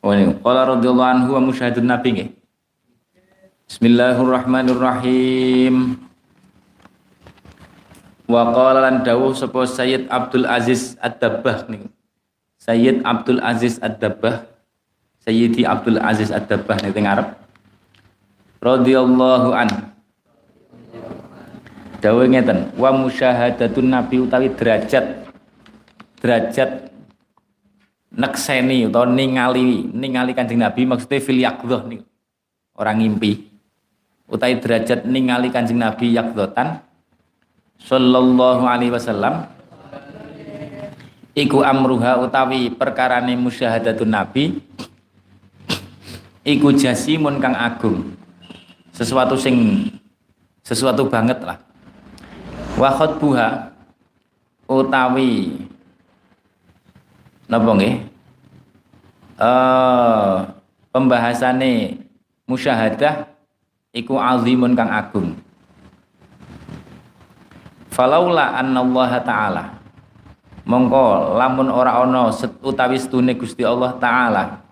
Oh ini qala radhiyallahu anhu wa musyahidun nabi nggih. Bismillahirrahmanirrahim. Wa qala lan dawuh sapa Sayyid Abdul Aziz Ad-Dabbah niku. Sayyid Abdul Aziz Ad-Dabbah. Sayyidi Abdul Aziz Ad-Dabbah niku teng Arab. Radhiyallahu an. Dawuh ngeten, wa musyahadatun nabi utawi derajat derajat nekseni atau ningali ningali kanjeng Nabi maksudnya fil yakdoh nih orang ngimpi. Utai derajat ningali kanjeng Nabi yakdotan sallallahu alaihi wasallam iku amruha utawi perkarane musyahadatun Nabi iku jasimun kang agung. Sesuatu sing sesuatu banget lah. Wa buha utawi napa nggih? Eh pembahasane musyahadah iku azimun kang agung. Falaula annallaha taala. Mongko lamun ora ana utawi setune Gusti Allah taala.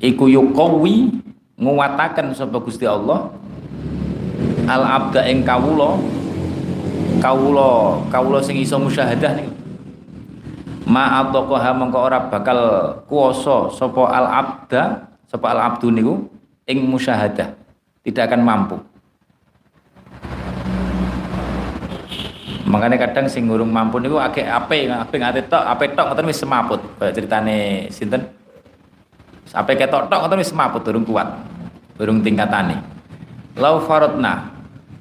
Iku yuqawi nguwataken sapa Gusti Allah. Al abda ing kawula. Kawula kawula sing iso musyahadah niku ma atokoha mengko ora bakal kuoso sopo al abda sopo al abdu niku ing musyahadah. Tidak akan mampu. Makanya kadang sing ngurung mampu niku akeh ape ape ngate tok ape tok ngoten wis semaput. Kaya ceritane sinten? Ape ketok tok ngoten wis semaput durung kuat durung tingkatane. Lau farotna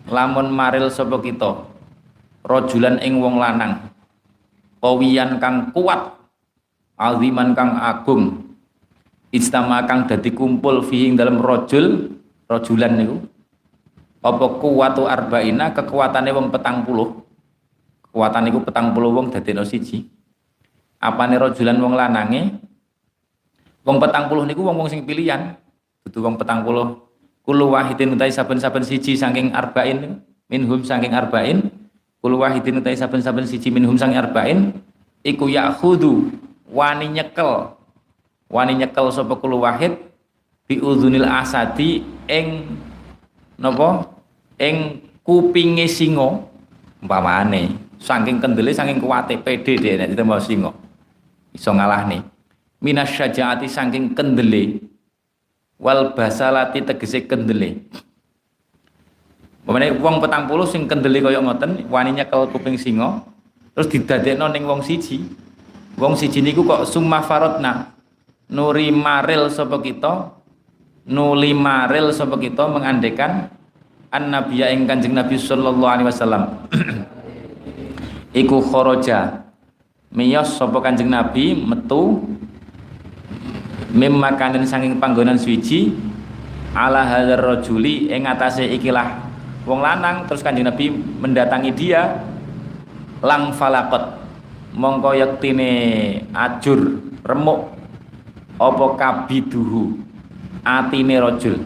lamun maril sapa kita rojulan ing wong lanang kawiyan kang kuat aziman kang agung istama kang dadi kumpul fihi dalam rojul rojulan niku. Apa kuwatu arba'ina kekuatane wong petang puluh. Kekuatan niku petang puluh wong dadi no siji. Apane rojulan wong lanange? Wong petang puluh niku wong wong sing pilihan. Dudu wong petang puluh. Kulu wahidin utai saben-saben siji saking arba'in minhum saking arba'in Kul wahidin utai saben-saben siji minhum sang arba'in iku ya'khudhu wani nyekel. Wani nyekel sapa kul wahid? Bi udzunil asadi ing napa? Ing kupinge singa umpamane. Saking kendele saking kuwate pede dhek nek ditemu singa. Iso ngalahne. Minas syajaati saking kendele. Wal basalati tegese kendele Pemene wong petang puluh sing kendeli kaya ngoten, wani nyekel kuping singa, terus didadekno ning wong siji. Wong siji niku kok summa farodna. Nuri maril sapa kita, nuli maril sapa kita mengandekan an nabiya ing Kanjeng Nabi sallallahu alaihi wasallam. Iku kharaja miyos sapa Kanjeng Nabi metu mim makanin saking panggonan suci ala hadzal rajuli ing atase ikilah wong lanang terus kanjeng Nabi mendatangi dia. Lang falakot mongko yektine ajur remuk. Apa kabiduhu? Atine rajul.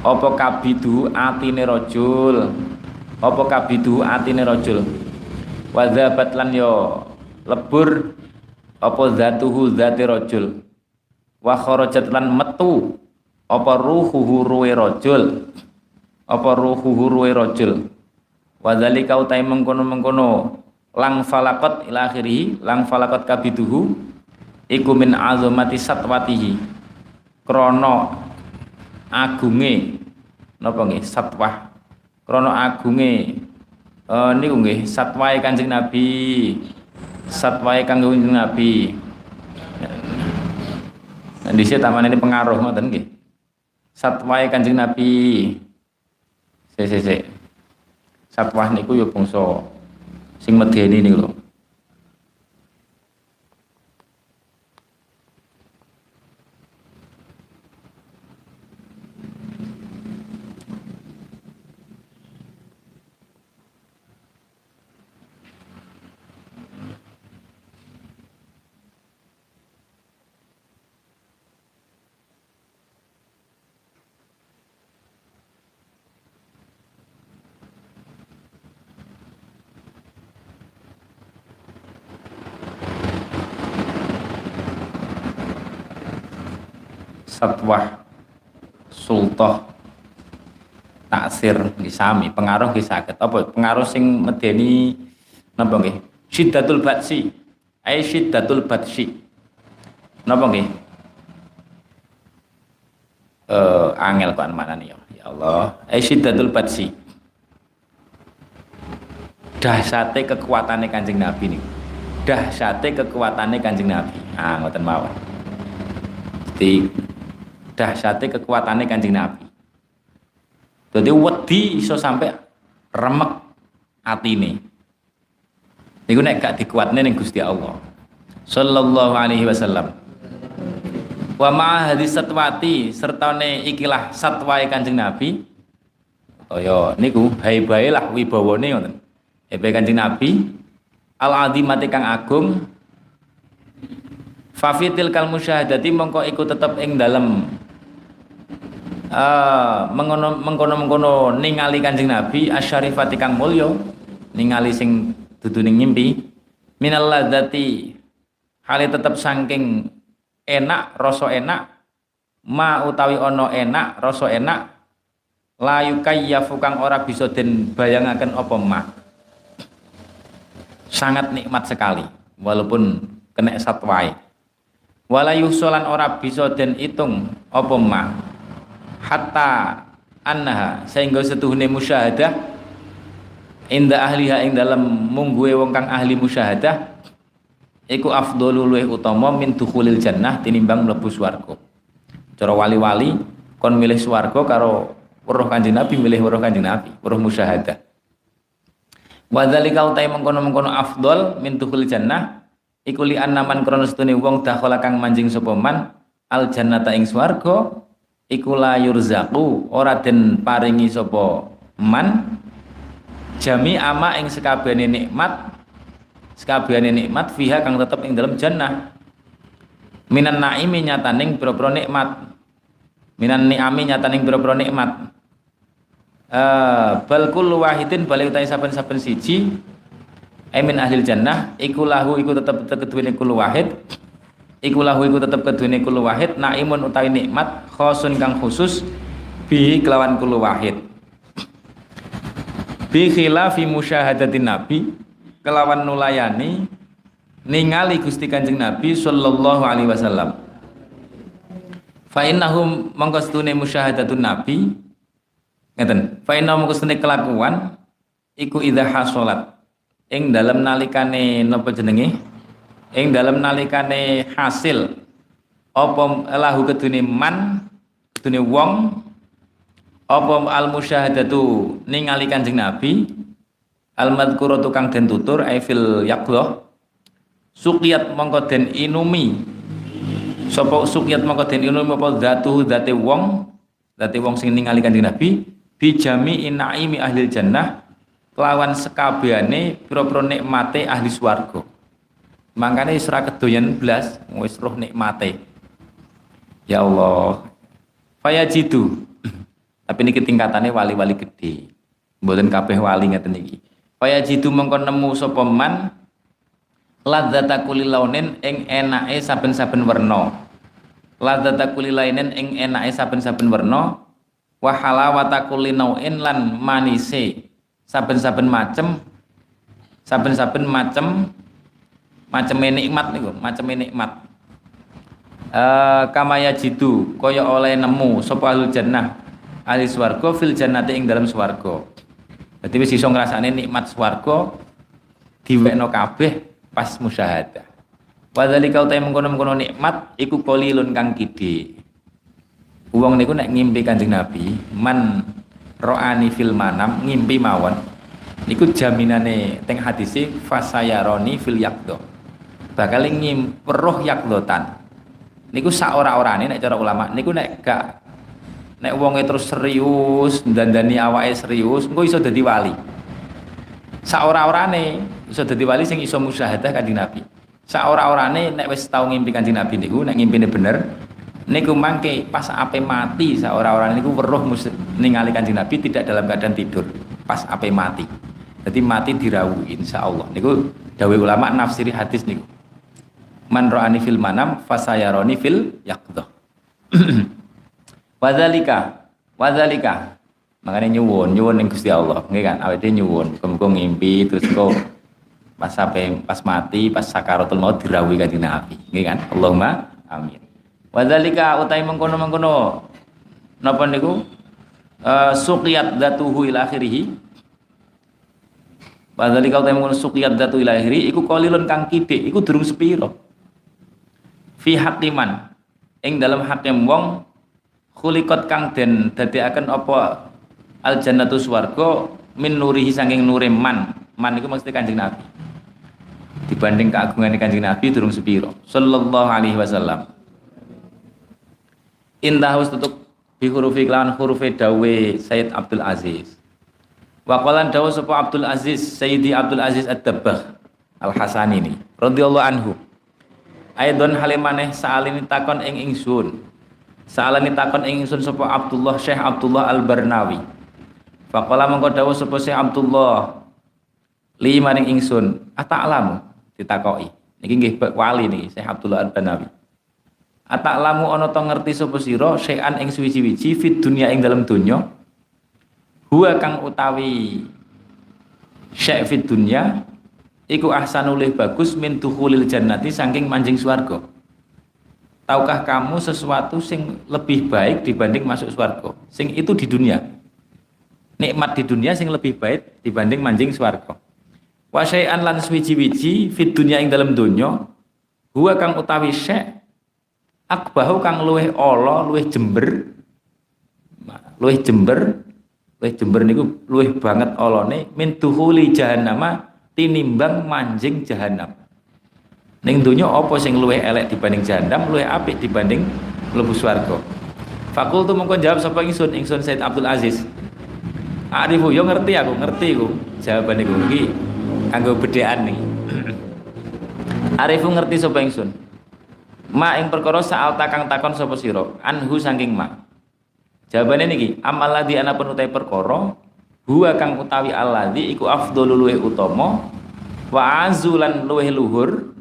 Apa kabiduhu? Atine rajul. Apa kabiduhu? Atine rajul. Wadzabat lan yo lebur. Apa zatuhu zati rajul? Wa kharajat lan metu. Apa ruhuhu ruwe rajul apa ruhuhu ruwe rajul wa dzalika utai mengkono-mengkono. Lang falakot ila akhirih lang falakot kabiduhu iku min azamati satwatihi. Krana agunge napa nggih? Satwah. Krana agunge uh, niku nggih satwae Kanjeng Nabi. Satwae Kanjeng Nabi. Nah, di sini taman ini pengaruh ngoten nggih. Satwae Kanjeng Nabi Sik sik sik. Satwah niku ya bangsa sing medeni niku lho. Satwah sultoh taksir nggih sami pengaruh nggih saged apa? Pengaruh sing medeni napa nggih? Syiddatul batsi. Ai syiddatul batsi. Napa nggih? Eh angel kok mana nih ya? ya Allah. Ai syiddatul batsi. Dahsate kekuatannya Kanjeng Nabi nih dahsate kekuatannya Kanjeng Nabi. Ah ngoten mawon dahsate kekuatannya Kanjeng Nabi jadi wedi iso sampai remek atine. Niku nek gak dikuatne ning Gusti Allah. Sallallahu alaihi wasallam. Wa ma hadis satwati sertane ikilah satwae Kanjeng Nabi. Kaya niku bae-bae lah wibawane ngoten. Hebe Kanjeng Nabi al azimati kang agung Fafitil kal musyahadati mongko iku tetep ing dalem uh, mengkono mengkono ningali kanjeng Nabi asyarifati kang mulya ningali sing dudu ning ngimpi. Minal ladzati hale tetep saking enak rasa enak. Ma utawi ono enak rasa enak. Layu kayyafu kang ora bisa den bayangaken apa ma? Sangat nikmat sekali walaupun kena satwai walayu solan ora bisa den itung apa ma hatta annaha sehingga setuhune musyahadah inda ahliha ing dalam mungguwe wong kang ahli musyahadah iku afdhalu luwih utama min dukhulil jannah tinimbang mlebu swarga. Cara wali-wali kon milih swarga karo weruh kanjeng Nabi milih weruh kanjeng Nabi weruh musyahadah. Wa dzalika utai mengkono-mengkono afdol min dukhulil jannah iku li annaman krana setune wong dakhala kang manjing sapa man al jannata ing swarga iku la yurzaku ora den paringi sapa man. Jami ama ing sekabehane nikmat sekabehane nikmat fiha kang tetep ing dalam jannah. Minan naimi nyataning pira-pira nikmat. Minan ni'ami nyataning pira-pira nikmat. Uh, bal kullu wahidin bali utahe saben-saben siji Emin ahlil jannah iku lahu iku tetep keduwene kullu wahid iku lahu iku tetep kedune kulo wahid naimun utawi nikmat khosun kang khusus bi kelawan kulo wahid. Bi khilafi musyahadatin nabi kelawan nulayani ningali Gusti Kanjeng Nabi sallallahu alaihi wasallam. Fa innahum mongko setune musyahadatun nabi ngeten fa innahum mongko setune kelakuan iku idza hasolat ing dalam nalikane napa jenenge ing dalam nalikane hasil apa lahu kedune man kedune wong apa al musyahadatu ningali Kanjeng Nabi al madhkuru tukang den tutur aifil yaqdah suqiyat mongko den inumi. Sapa suqiyat mongko den inumi apa zatu zate wong zate wong sing ningali Kanjeng Nabi bijami inaimi ahli jannah kelawan sekabehane pira-pira nikmate ahli swarga Makanya isra kedoyan blas wis roh nikmate. Ya Allah. jitu. Tapi ini ketingkatannya wali-wali gede. Mboten kabeh wali ngeten iki. jitu mengko nemu sapa man ladzata kulilaunin ing enake saben-saben werna. Ladzata kulilainen ing enake saben-saben werna wa halawata kulinauin lan manise saben-saben macem saben-saben macem macam nikmat niku macam nikmat uh, kamaya jitu kaya oleh nemu sapa ahli jannah ahli swarga fil jannati ing dalam swarga dadi wis iso ngrasane nikmat swarga diwekno kabeh pas musyahadah Wadhalika utai mengkono-mengkono nikmat iku kolilun kang kide. Uang niku nek ngimpi Kanjeng Nabi, man ro'ani fil manam ngimpi mawon. Niku jaminane teng hadisi fasayaroni fil yakdo bakal ngimperuh yakdotan niku sak ora-orane nek cara ulama niku nek gak nek wonge terus serius dandani awake serius engko iso dadi wali. Sak ora-orane iso dadi wali sing iso musyahadah kanjeng Nabi. Sak ora-orane nek wis tau ngimpi kanjeng Nabi niku nek ngimpine bener niku mangke pas ape mati sak ora-orane niku weruh ningali kanjeng Nabi tidak dalam keadaan tidur pas ape mati. Jadi mati dirawu Allah. Niku dawe ulama nafsiri hadis niku man ra'ani fil manam fasayaroni fil yaqdah Wadzalika, wadzalika. Makanya nyuwun, nyuwun ning Gusti Allah, nggih kan? Awake nyuwun, muga ngimpi terus kok pas sampai pas mati, pas sakaratul maut dirawuhi kanjeng Nabi, nggih kan? Allahumma amin. Wadzalika utai mengkono-mengkono napa niku? Uh, suqiyat datuhu ila akhirih. Wadzalika utai mengkono suqiyat datu ila akhirih iku qalilun kang kidik, iku durung sepiro. Fi hakiman ing dalam hakim wong khuliqat kang den dadekaken apa al jannatu swarga min nurihi saking nure man. Man itu maksudnya kanjeng nabi. Dibanding keagungan kanjeng nabi durung sepiro. Sallallahu alaihi wasallam. Indah tutup bi hurufi klan hurufi dawe Sayyid Abdul Aziz. Waqalan dawa sapa Abdul Aziz Sayyidi Abdul Aziz Ad-Dabbah Al-Hasan ini radhiyallahu anhu Aidon halimaneh sa'alini takon ing ingsun. Sa'alani takon ing ingsun sapa Abdullah Syekh Abdullah Al-Barnawi. Faqala mengko dawuh sapa Syekh Abdullah li maring ingsun ata'lamu? Ditakoki. Niki nggih wali niki Syekh Abdullah Al-Banawi ata'lamu? Ana to ngerti sapa sira syai'an ing suwi-wiji fit dunya ing dalam donya huwa kang utawi syai' fit dunya iku ahsanul bagus min dukhulil jannati saking manjing swarga Tahukah kamu sesuatu sing lebih baik dibanding masuk swarga? Sing itu di dunia nikmat di dunia sing lebih baik dibanding manjing swarga. Wa syai'an lan swiji-wiji fit dunya ing dalam donya huwa kang utawi syai' akbahu kang luweh ala, luweh jember. Luweh jember, luweh jember niku luweh banget olone min tuhuli jahannama tinimbang manjing jahanam. Ning donya apa sing luweh elek dibanding jahanam, luweh apik dibanding mlebu swarga. Fakultu mongko jawab sapa ingsun, ingsun Said Abdul Aziz. Arifu yo ngerti aku, ngerti aku. Jawaban iku iki anggo bedhekan nih. Arifu ngerti sapa ingsun. Ma ing perkara saal takang takon sapa sira, anhu saking ma. Jawabane niki, amal ladzi ana penutai perkara huwa kang utawi alladzi iku afdhalul luweh utama wa azulan luweh luhur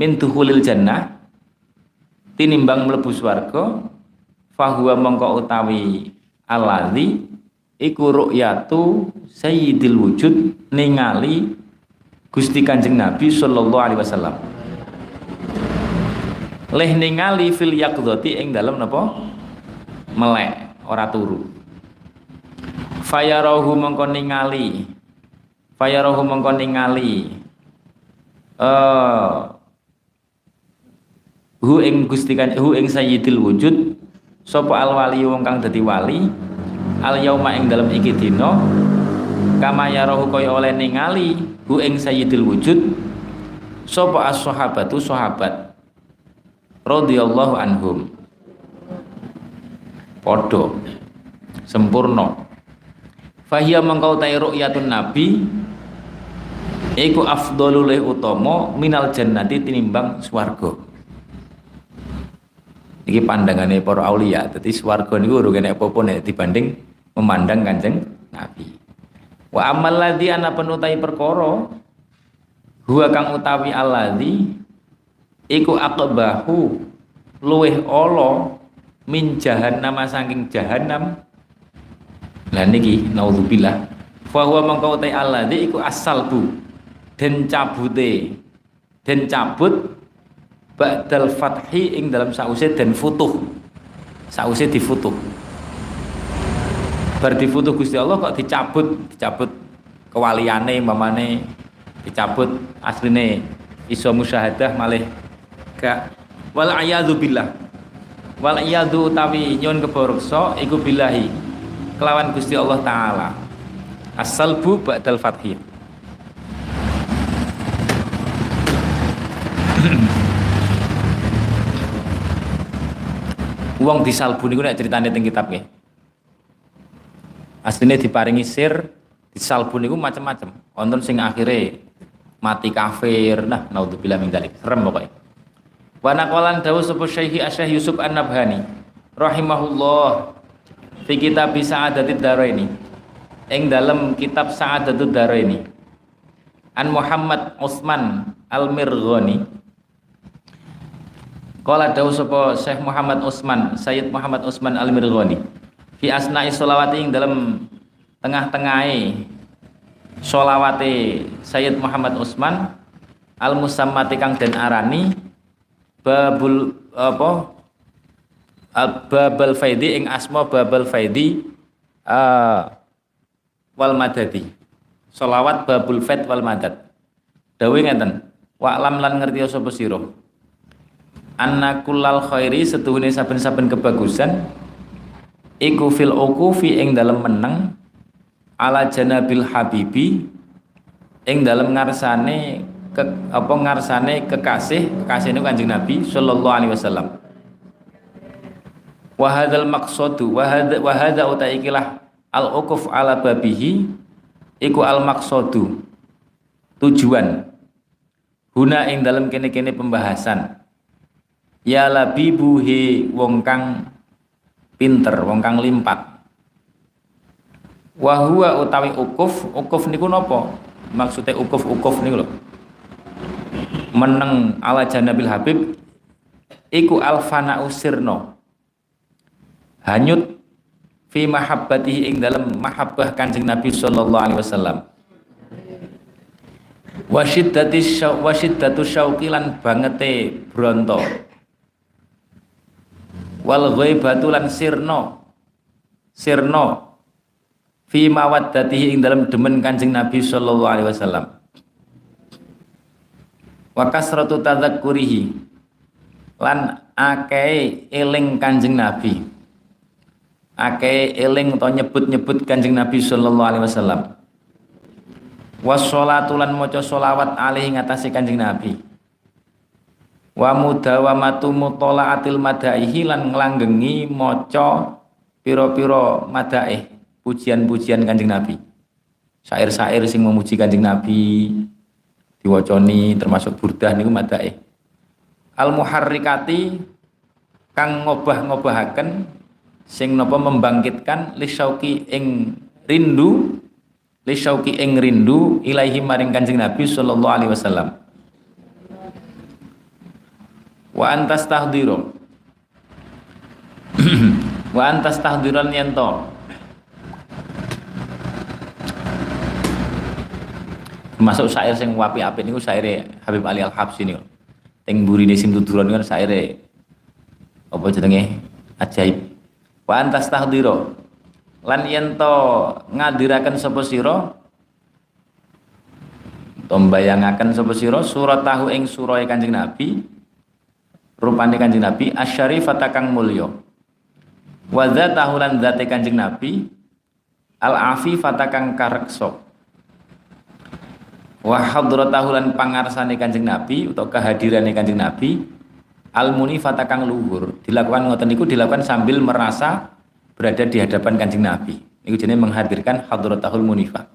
min dukhulil jannah tinimbang mlebu swarga fahuwa mongko utawi alladzi iku ru'yatu sayyidil wujud ningali Gusti Kanjeng Nabi sallallahu alaihi wasallam. Leh ningali fil yaqdhati ing dalem napa? Melek, ora turu. Fayarahu mongko ningali. Fayarahu mongko ningali. Uh, hu ing Gusti kan hu ing sayyidil wujud sapa al wali wong kang dadi wali al yauma ing dalam iki dina kama yarahu kaya oleh ningali hu ing sayyidil wujud sapa as-sahabatu sahabat radhiyallahu anhum padha sempurna fahiya mengkau ta ru'yatun nabi iku afdhalul utama minal jannati tinimbang swarga iki pandangane para aulia dadi swarga niku ora kene apa-apa nek dibanding memandang kanjeng Nabi. Wa amal ladzi ana penutai perkara huwa kang utawi alladzi iku aqbahu luweh ala min jahannam saking jahannam. Lah niki naudzubillah. Fa huwa mangka utai alladzi iku asalbu den cabute. Den cabut ba'dal fathi ing dalam sause den futuh. Sause difutuh. Bar difoto Gusti Allah kok dicabut? Dicabut kewaliane mamane dicabut asline. Iso musyahadah malih gak. Wal ayadu billah. Wal ayadu utawi nyun keborokso iku billahi kelawan Gusti Allah taala. As-salbu ba'dal fathi. Uang disalbu niku nek critane teng kitab nggih aslinya diparingi sir disalbu niku macam-macam wonten sing akhirnya mati kafir. Nah naudzubillah min dzalik. Serem pokoknya wa naqalan dawu sapa syekhi asyah Yusuf An-Nabhani rahimahullah fi kitab Sa'adatid Daraini ing dalam kitab Sa'adatid Daraini an Muhammad Utsman Al-Mirghani. Kala dawu sapa Syekh Muhammad Utsman, Sayyid Muhammad Utsman Al-Mirghani. Fi asna'i sholawati ing dalam tengah-tengahe sholawate Sayyid Muhammad Utsman al musammati kang den arani babul apa babal faidi ing asma babal faidi uh, wal madadi. Sholawat babul faid wal madad. Dawe ngeten wa lam lan ngerti sapa sira? Anna kullal khairi setuhune saben-saben kebagusan iku fil ukufi ing dalem meneng ala janabil habibi ing dalem ngarsane ke, apa ngarsane kekasih kekasih itu kanjeng Nabi sallallahu alaihi wasallam wa hadzal maqsadu wa hadza wa hadza utaikilah al ukuf ala babihi iku al maqsadu tujuan. Guna ing dalam kene-kene pembahasan. Ya labibu he wong kang pinter wong kang limpat. Wa huwa utawi ukuf ukuf niku napa maksudnya ukuf ukuf niku lho. Meneng ala janabil habib iku alfana usirno hanyut fi mahabbatihi ing dalam mahabbah kanjeng Nabi sallallahu alaihi wasallam. Wa syiddati wa syiddatu syauqi lan bangete bronto. Wal ghaibatu lan sirno sirno fi mawaddatihi ing dalam demen Kanjeng Nabi sallallahu alaihi wasallam. Wa kasratu tadzakkurihi lan akeh eling Kanjeng Nabi akeh eling atau nyebut-nyebut Kanjeng Nabi sallallahu alaihi wasallam. Wassalatu lan maca selawat alaihi ngatasi Kanjeng Nabi. Wa mudawamatu mutolaatil madaihi lan nglanggengi maca pira-pira madaih pujian-pujian Kanjeng Nabi. Syair-syair sing memuji Kanjeng Nabi diwacani termasuk burdah niku madaih. Al muharrikati kang ngobah-ngobahaken sing napa membangkitkan lisyauki ing rindu lisyauki ing rindu ilaihi maring Kanjeng Nabi sallallahu alaihi wasallam. Wa antas tahdiro wa antas tahdiran yanto masuk syair sing wapi apik niku syaire Habib Ali Al Habsyi niku. Teng burine sim tuturan kan syaire apa jenenge? Ajaib wa antas tahdiro lan yanto ngadiraken sapa sira? Surat tahu ing surahe Kanjeng Nabi rupane Kanjeng Nabi asyarifata kang mulya. Wa dzatahu lan dzate Kanjeng Nabi al afifata kang kareksa. Wa hadratahu lan pangarsane Kanjeng Nabi utawa kehadirane Kanjeng Nabi al munifata kang luhur dilakukan ngoten niku dilakukan sambil merasa berada di hadapan Kanjeng Nabi. Niku jenenge menghadirkan hadratahul munifah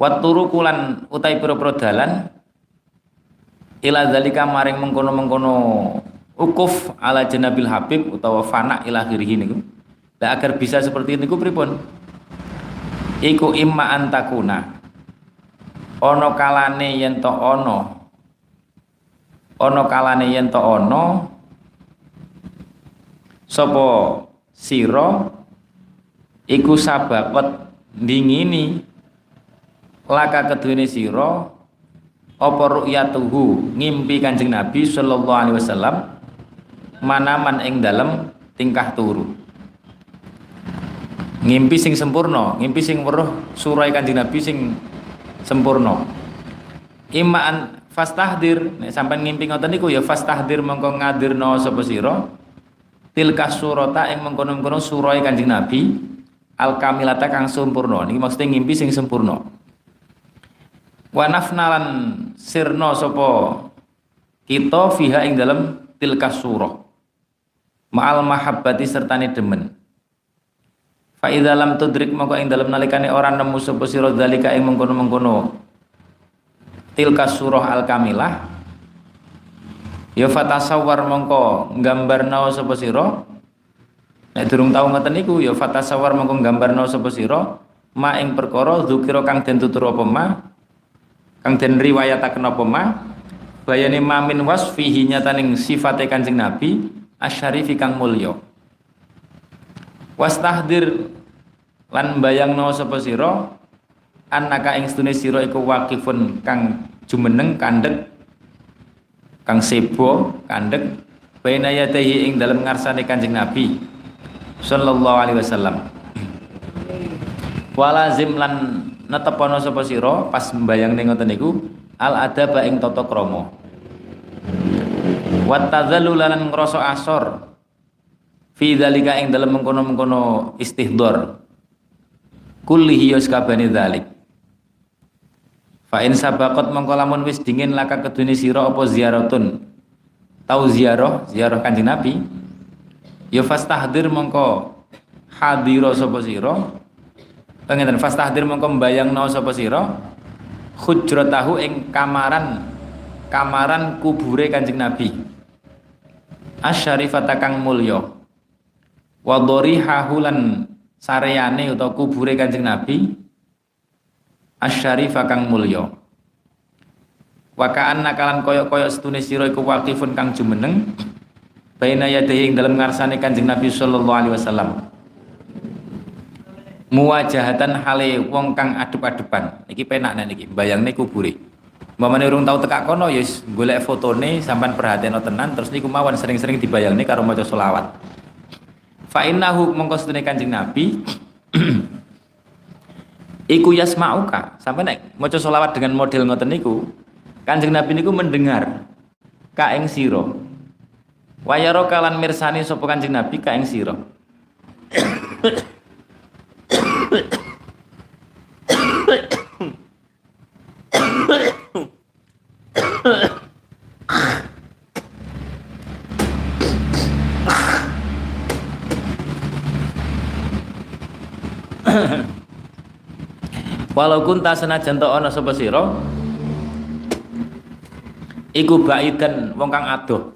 wa turukulan utai pira-pira dalan ila zalika maring mengkono-mengkono ukuf ala janabil habib utawa fana ila akhirih niku. Lah agar bisa seperti niku pripun? Iku imma antakuna. Ono kalane yen to ono ono kalane yen to ono sapa sira iku sababet dingini laka kedune sira apa ru'yatuhu? Ngimpi Kanjeng Nabi sallallahu alaihi wasallam manaman ing dalam tingkah turu. Ngimpi sing sempurna ngimpi sing weruh surai Kanjeng Nabi sing sempurna. Imaan fastahdir. Nek sampean ngimpi ngoten niku ya fastahdir mongko ngadirno sapa sira? Tilka surata ing mengkono-mengkono surai Kanjeng Nabi al kamilata kang sempurna niki maksudnya ngimpi sing sempurna wa nafnalan sirno sopo kita fiha ing dalam tilka surah. Ma'al mahabbati sertane demen. Fa idza lam tudrik maka ing dalam nalikane ora nemu sapa sira zalika ing mengkono-mengkono tilka surah al kamilah ya fatasawwar mongko nggambarna sapa sira? Nek durung tau ngoten niku ya fatasawwar mongko nggambarna sapa sira? Ma ing perkara dzukira kang den tutur apa ma? Kang den riwayataken apa mah bayane mamin wasfihi nyataning sifate Kanjeng Nabi asyarifi kang mulya. Wastahdir lan bayangno sapa sira? Annaka ing stune sira iku waqifun kang jumeneng kandhek kang sebo kandhek baina ing dalem ngarsane Kanjeng Nabi sallallahu alaihi wasallam. Walazim lan netepono sapa sira pas mbayang ning ngoten niku al adaba ing tata krama. Wa tadzallulan ngrasa asor fi dzalika ing dalem mengkono-mengkono istihdor kullihi yus kabani dzalik fa in sabaqat mongko lamun wis dingin laka kedune sira apa ziaratun tau ziarah ziarah kanjeng Nabi. Ya fastahdir mongko hadira sapa sira. Pengeten fastahdir mongko mbayangno sapa sira. Hujratahu ing kamaran kamaran kubure kanjeng Nabi. Asyarifata kang mulya. Wa dharihahu sareyane utawa kubure Kanjeng Nabi asyarifah kang mulya. Wa ka'anna kalan koyok-koyok setune sira iku waqifun kang jumeneng baina ing dalem ngarsane Kanjeng Nabi sallallahu alaihi wasallam. Muwajahatan hale wong kang adep-adepan iki penak nek niki bayangne kubure. Mamane urung tau tekak kono ya golek fotone sampean perhatian tenan terus niku mawon sering-sering dibayangne karo maca selawat. Fa innahu mongko Kanjeng Nabi iku yasmauka. Sampai nek maca selawat dengan model ngoten niku Kanjeng Nabi niku mendengar ka ing sira. Wayaro kalan mirsani sapa Kanjeng Nabi ka ing sira Walau kunta senajan to ana sapa sira iku baidan wong kang adoh.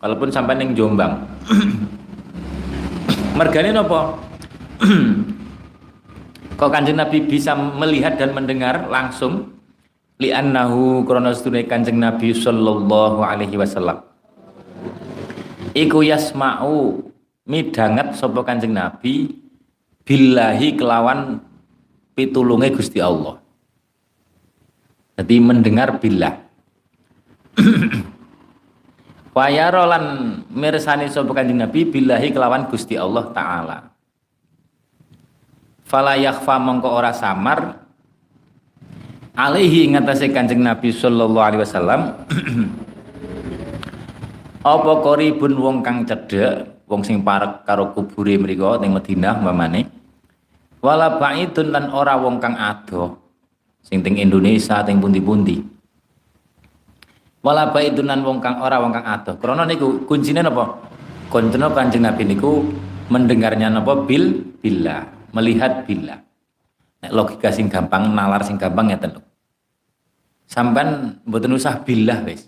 Walaupun sampai ning Jombang. Mergane napa? Kok Kanjeng Nabi bisa melihat dan mendengar langsung li'annahu krana sedune Kanjeng Nabi sallallahu alaihi wasallam. Iku yasma'u midanget sapa Kanjeng Nabi billahi kelawan pitulunge Gusti Allah. Jadi mendengar billah. Wayaro lan mirsani sapa Kanjeng Nabi billahi kelawan Gusti Allah taala. Fala yakhfa mongko ora samar alaihi ngatasé Kanjeng Nabi sallallahu alaihi wasallam apa koribun wong kang cedhek wong sing parek karo kubure mriku ning Madinah mamane wala baidun lan ora wong kang adoh sing teng Indonesia teng pundi-pundi. Wala baidun lan wong kang ora wong kang adoh krana niku kuncine napa? Kuncine Kanjeng Nabi niku mendengarnya napa? Bil billah melihat billah nek logika sing gampang nalar sing gampang ngeten lho. Sampean mboten usah billah wis.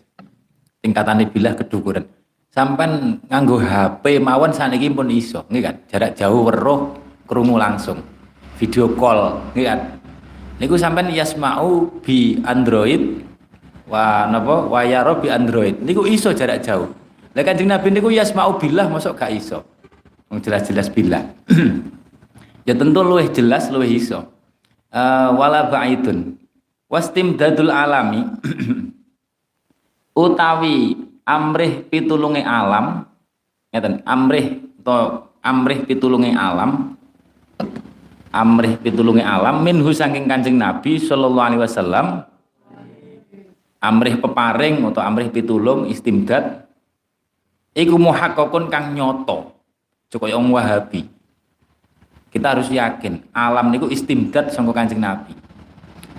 Tingkatane billah kedukuran. Sampean nganggo HP mawon saniki pun iso nggih kan? Jarak jauh weruh krungu langsung video call kan niku sampean yasmau bi Android wa napa wa yaro bi Android. Niku iso jarak jauh. Lha kanjeng Nabi niku yasmau billah masuk gak iso? Wong jelas-jelas billah. Ya tentu luwih jelas luwih iso. Uh, wala ba'idun. Wastimdadul alami utawi amrih pitulunge alam ngeten amrih to amrih pitulunge alam amrih pitulunge alam minhu saking Kanjeng Nabi sallallahu alaihi wasallam amrih peparing atau amrih pitulung istimdad iku muhaqqaqun kang nyoto cukup yang wahabi. Kita harus yakin alam niku istimdad sangka Kanjeng Nabi.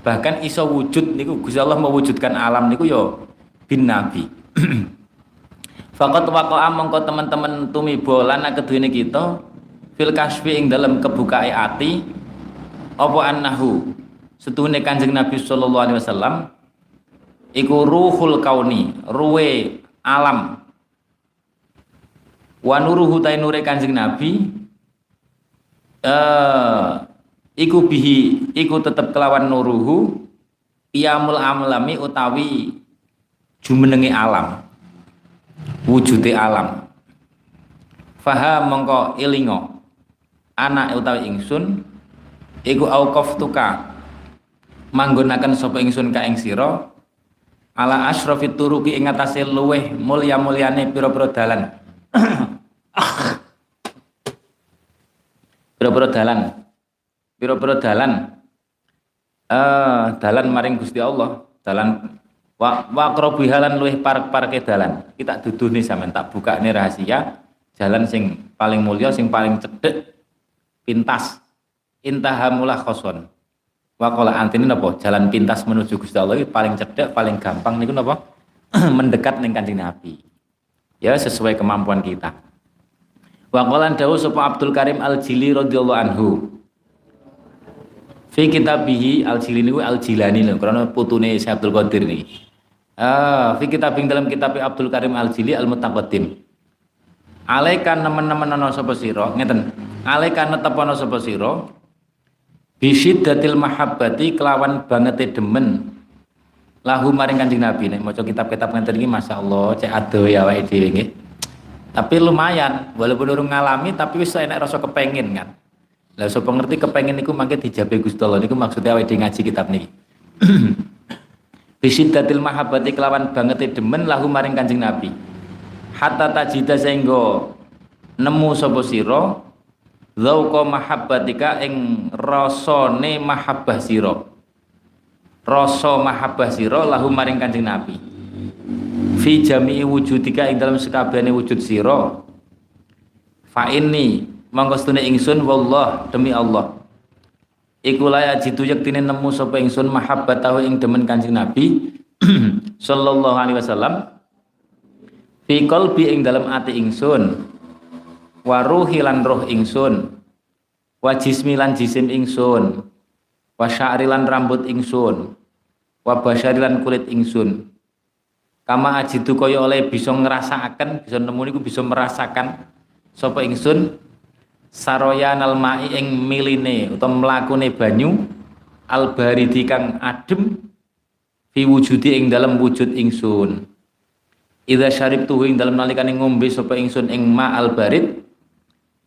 Bahkan iso wujud niku Gusti Allah mewujudkan alam niku yo bin Nabi. Fakat waqa'a mongko teman-teman tumiba lana keduwene kita fil kasfi ing dalam kebukae ati apa annahu? Setuhune Kanjeng Nabi sallallahu alaihi wasallam iku ruhul kauni ruwe alam. Wa nuruhu nure Kanjeng Nabi eh iku bihi iku tetep kelawan nuruhu iamul amlami utawi jumenenge alam wujude alam. Faham mongko ilingo anak utawi ingsun iku auqaf tuka manggonaken sapa ingsun ka ing sira ala asrafit turuki ing atase luweh mulya-mulyane pira-pira dalan. Pira-pira dalan. Pira-pira dalan. Eh dalan maring Gusti Allah. Dalan wa wa halan luweh parek-pareke dalan. Kita duduhne sampean tak buka ini rahasia. Jalan sing paling mulia sing paling cedek pintas. Intahamulah khoson wakola antini napa jalan pintas menuju Gusti Allah paling cedek paling gampang niku napa? Mendekat ning Kanjeng Nabi. Ya sesuai kemampuan kita. Wakola dawu sapa Abdul Karim Al Jili radhiyallahu anhu. Fi kitabihi Al Jili niku Al Jilani lho karena putune Syekh Abdul Qadir niki ah fi kitabing dalam kitab Abdul Karim Al Jili Al Mutaqaddim alaikan nemen-nemen ana sapa sira? Ngeten alaikan netep ana sapa sira? Bisiddatil mahabbati kelawan bangete demen. Lahu maring Kanjeng Nabi. Nek maca kitab-kitab ngeten iki masyaallah cek ado ya awake dhewe nggih. Tapi lumayan walaupun urung ngalami tapi wis enak rasa kepengin kan? Lah sapa ngerti kepengin niku mangke dijabe Gusti Allah. Niku maksudnya awake dhewe ngaji kitab niki. Bisiddatil mahabbati kelawan bangete demen lahu maring Kanjeng Nabi. Hatta tajida sehingga nemu sapa sira zauqa mahabbatika ing rasane mahabbah sira. Rasa mahabbah sira lahu maring Kanjeng Nabi. Fi jami'i wujudika ing dalam sekabehane wujud sira. Fa inni mangko stune ingsun wallah demi Allah. Iku la yajidu yektine nemu sapa ingsun mahabbatahu ing demen Kanjeng Nabi. Sallallahu alaihi wasallam. Fi qalbi ing dalam ati ingsun wa ruhi lan roh ingsun. Wa jismi jisim ingsun. Wa sya'ri rambut ingsun. Wa basyari kulit ingsun. Kama ajidu kaya oleh bisa ngrasakaken bisa nemu niku bisa merasakan sapa ingsun? Saroyanal mai ing miline utawa mlakune banyu al baridi kang adem fi wujudi ing dalam wujud ingsun. Idza syaribtuhu ing dalam nalikane ngombe sapa ingsun ing ma'al barid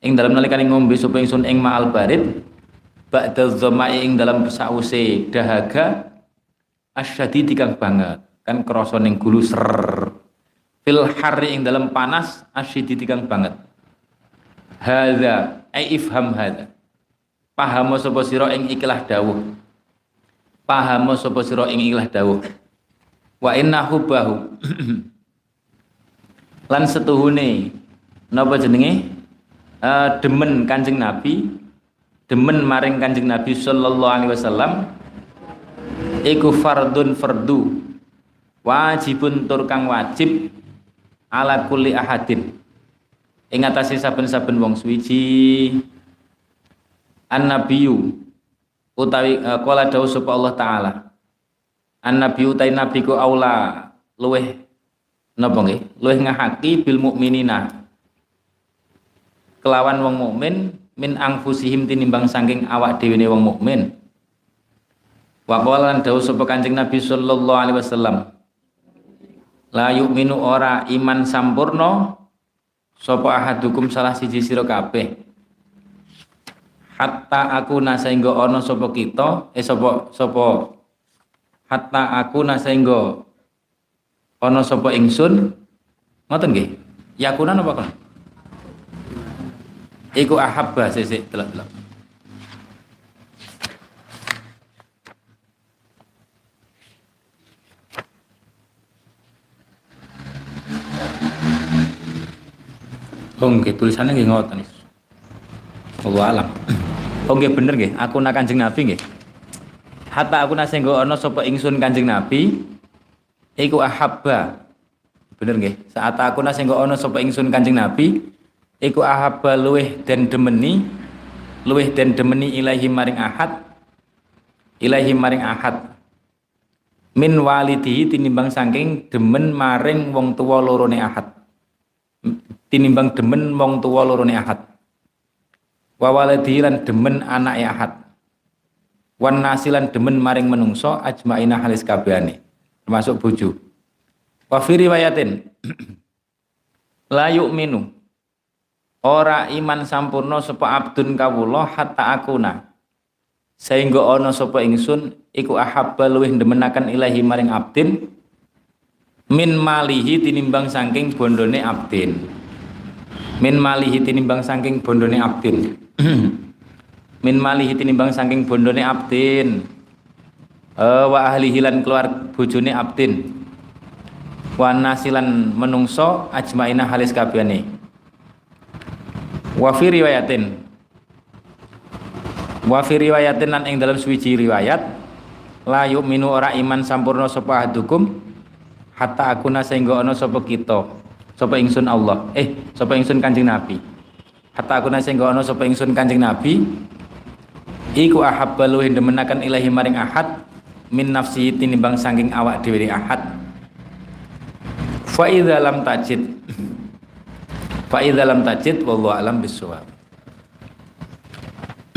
ing dalam nalikane ngombe sapa ingsun ing ma'al barid ba'da dzamai ing dalam sause dahaga asyadidi kang banget. Kan krasa ning gulu ser fil harri ing dalam panas asyadidi kang banget. Hadza ai ifham hadza. Paham sapa sira ing ikilah dawuh. Paham sapa sira ing ikilah dawuh. Wa inna hubbahu. Lan setuhune napa jenenge uh, demen Kanjeng Nabi demen maring Kanjeng Nabi sallallahu alaihi wasallam iku fardun fardu wajibun tur kang wajib ala kulli ahadin. Ing atase saben-saben wong suwiji an nabiyyu utawi uh, kala dawuh sapa Allah taala an nabiyyu utai nabi ku aula luweh napa nggih? Luwih ngahaki bil mukminina kelawan wong mukmin min angfusihim tinimbang saking awak dhewe wong mukmin. Wa qala lan dawuh sapa Kanjeng Nabi sallallahu alaihi wasallam la yu'minu ora iman sampurno sapa ahadukum salah siji sira kabeh. Hatta aku sehingga ana sapa kita eh sapa sapa hatta aku sehingga ana sapa ingsun. Ngoten nggih? Yakunan apa kan iku ahabba sesek delok-delok Oh nggih tulisannya nggih ngoten. Allah alam. Oh nggih bener nggih, aku nak Kanjeng Nabi nggih. Hatta aku nase nggo ana sapa ingsun Kanjeng Nabi iku ahabba bener nggih saat aku nasi nggak ono sapa ingsun Kanjeng Nabi iku ahabba luweh dan demeni luweh dan demeni ilahi maring ahad ilahi maring ahad. Min walidihi tinimbang saking demen maring wong tuwa lorone ahad. Tinimbang demen wong tuwa lorone ahad. Wa waladihi lan demen anak ahad. Wan nasilan demen maring menungso ajmaina halis kabehane termasuk bojo. Wa fi riwayatin la yu'minu ora iman sampurna sapa abdun kawula hatta akuna. Sehingga ana sapa ingsun iku ahabba luwih demenaken ilahi maring abdin min malihi tinimbang saking bondone abdin. Min malihi tinimbang saking bondone abdin. Min malihi tinimbang saking bondone abdin. Uh, wa ahlihi lan keluar bojone abdin. Wa nasilan menungso ajmaina halis kabehane wa fi riwayatin. Wa fi riwayatin lan ing dalam suwiji riwayat la yu'minu ora iman sampurna sapa ahadukum hatta akuna sehingga ana sapa kita sapa ingsun Allah. Eh sapa ingsun Kanjeng Nabi. Hatta akuna sehingga ana sapa ingsun Kanjeng Nabi iku ahabba luwih demenaken ilahi maring ahad min nafsi tinimbang saking awak dhewe ahad. Fa idza lam tajid fa idza lam tajid wallahu alam bisawab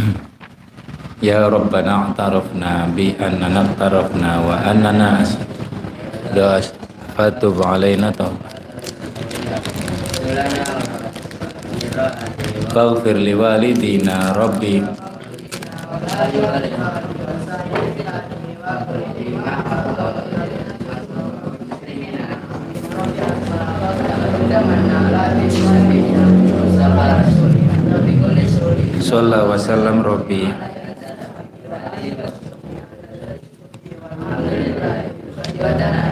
Ya Rabbana atarafna bi annana tarafna wa annana das fatub alaina tawbah. Faghfir li walidina rabbi Sallallahu wasallam Rabbi Alhamdulillah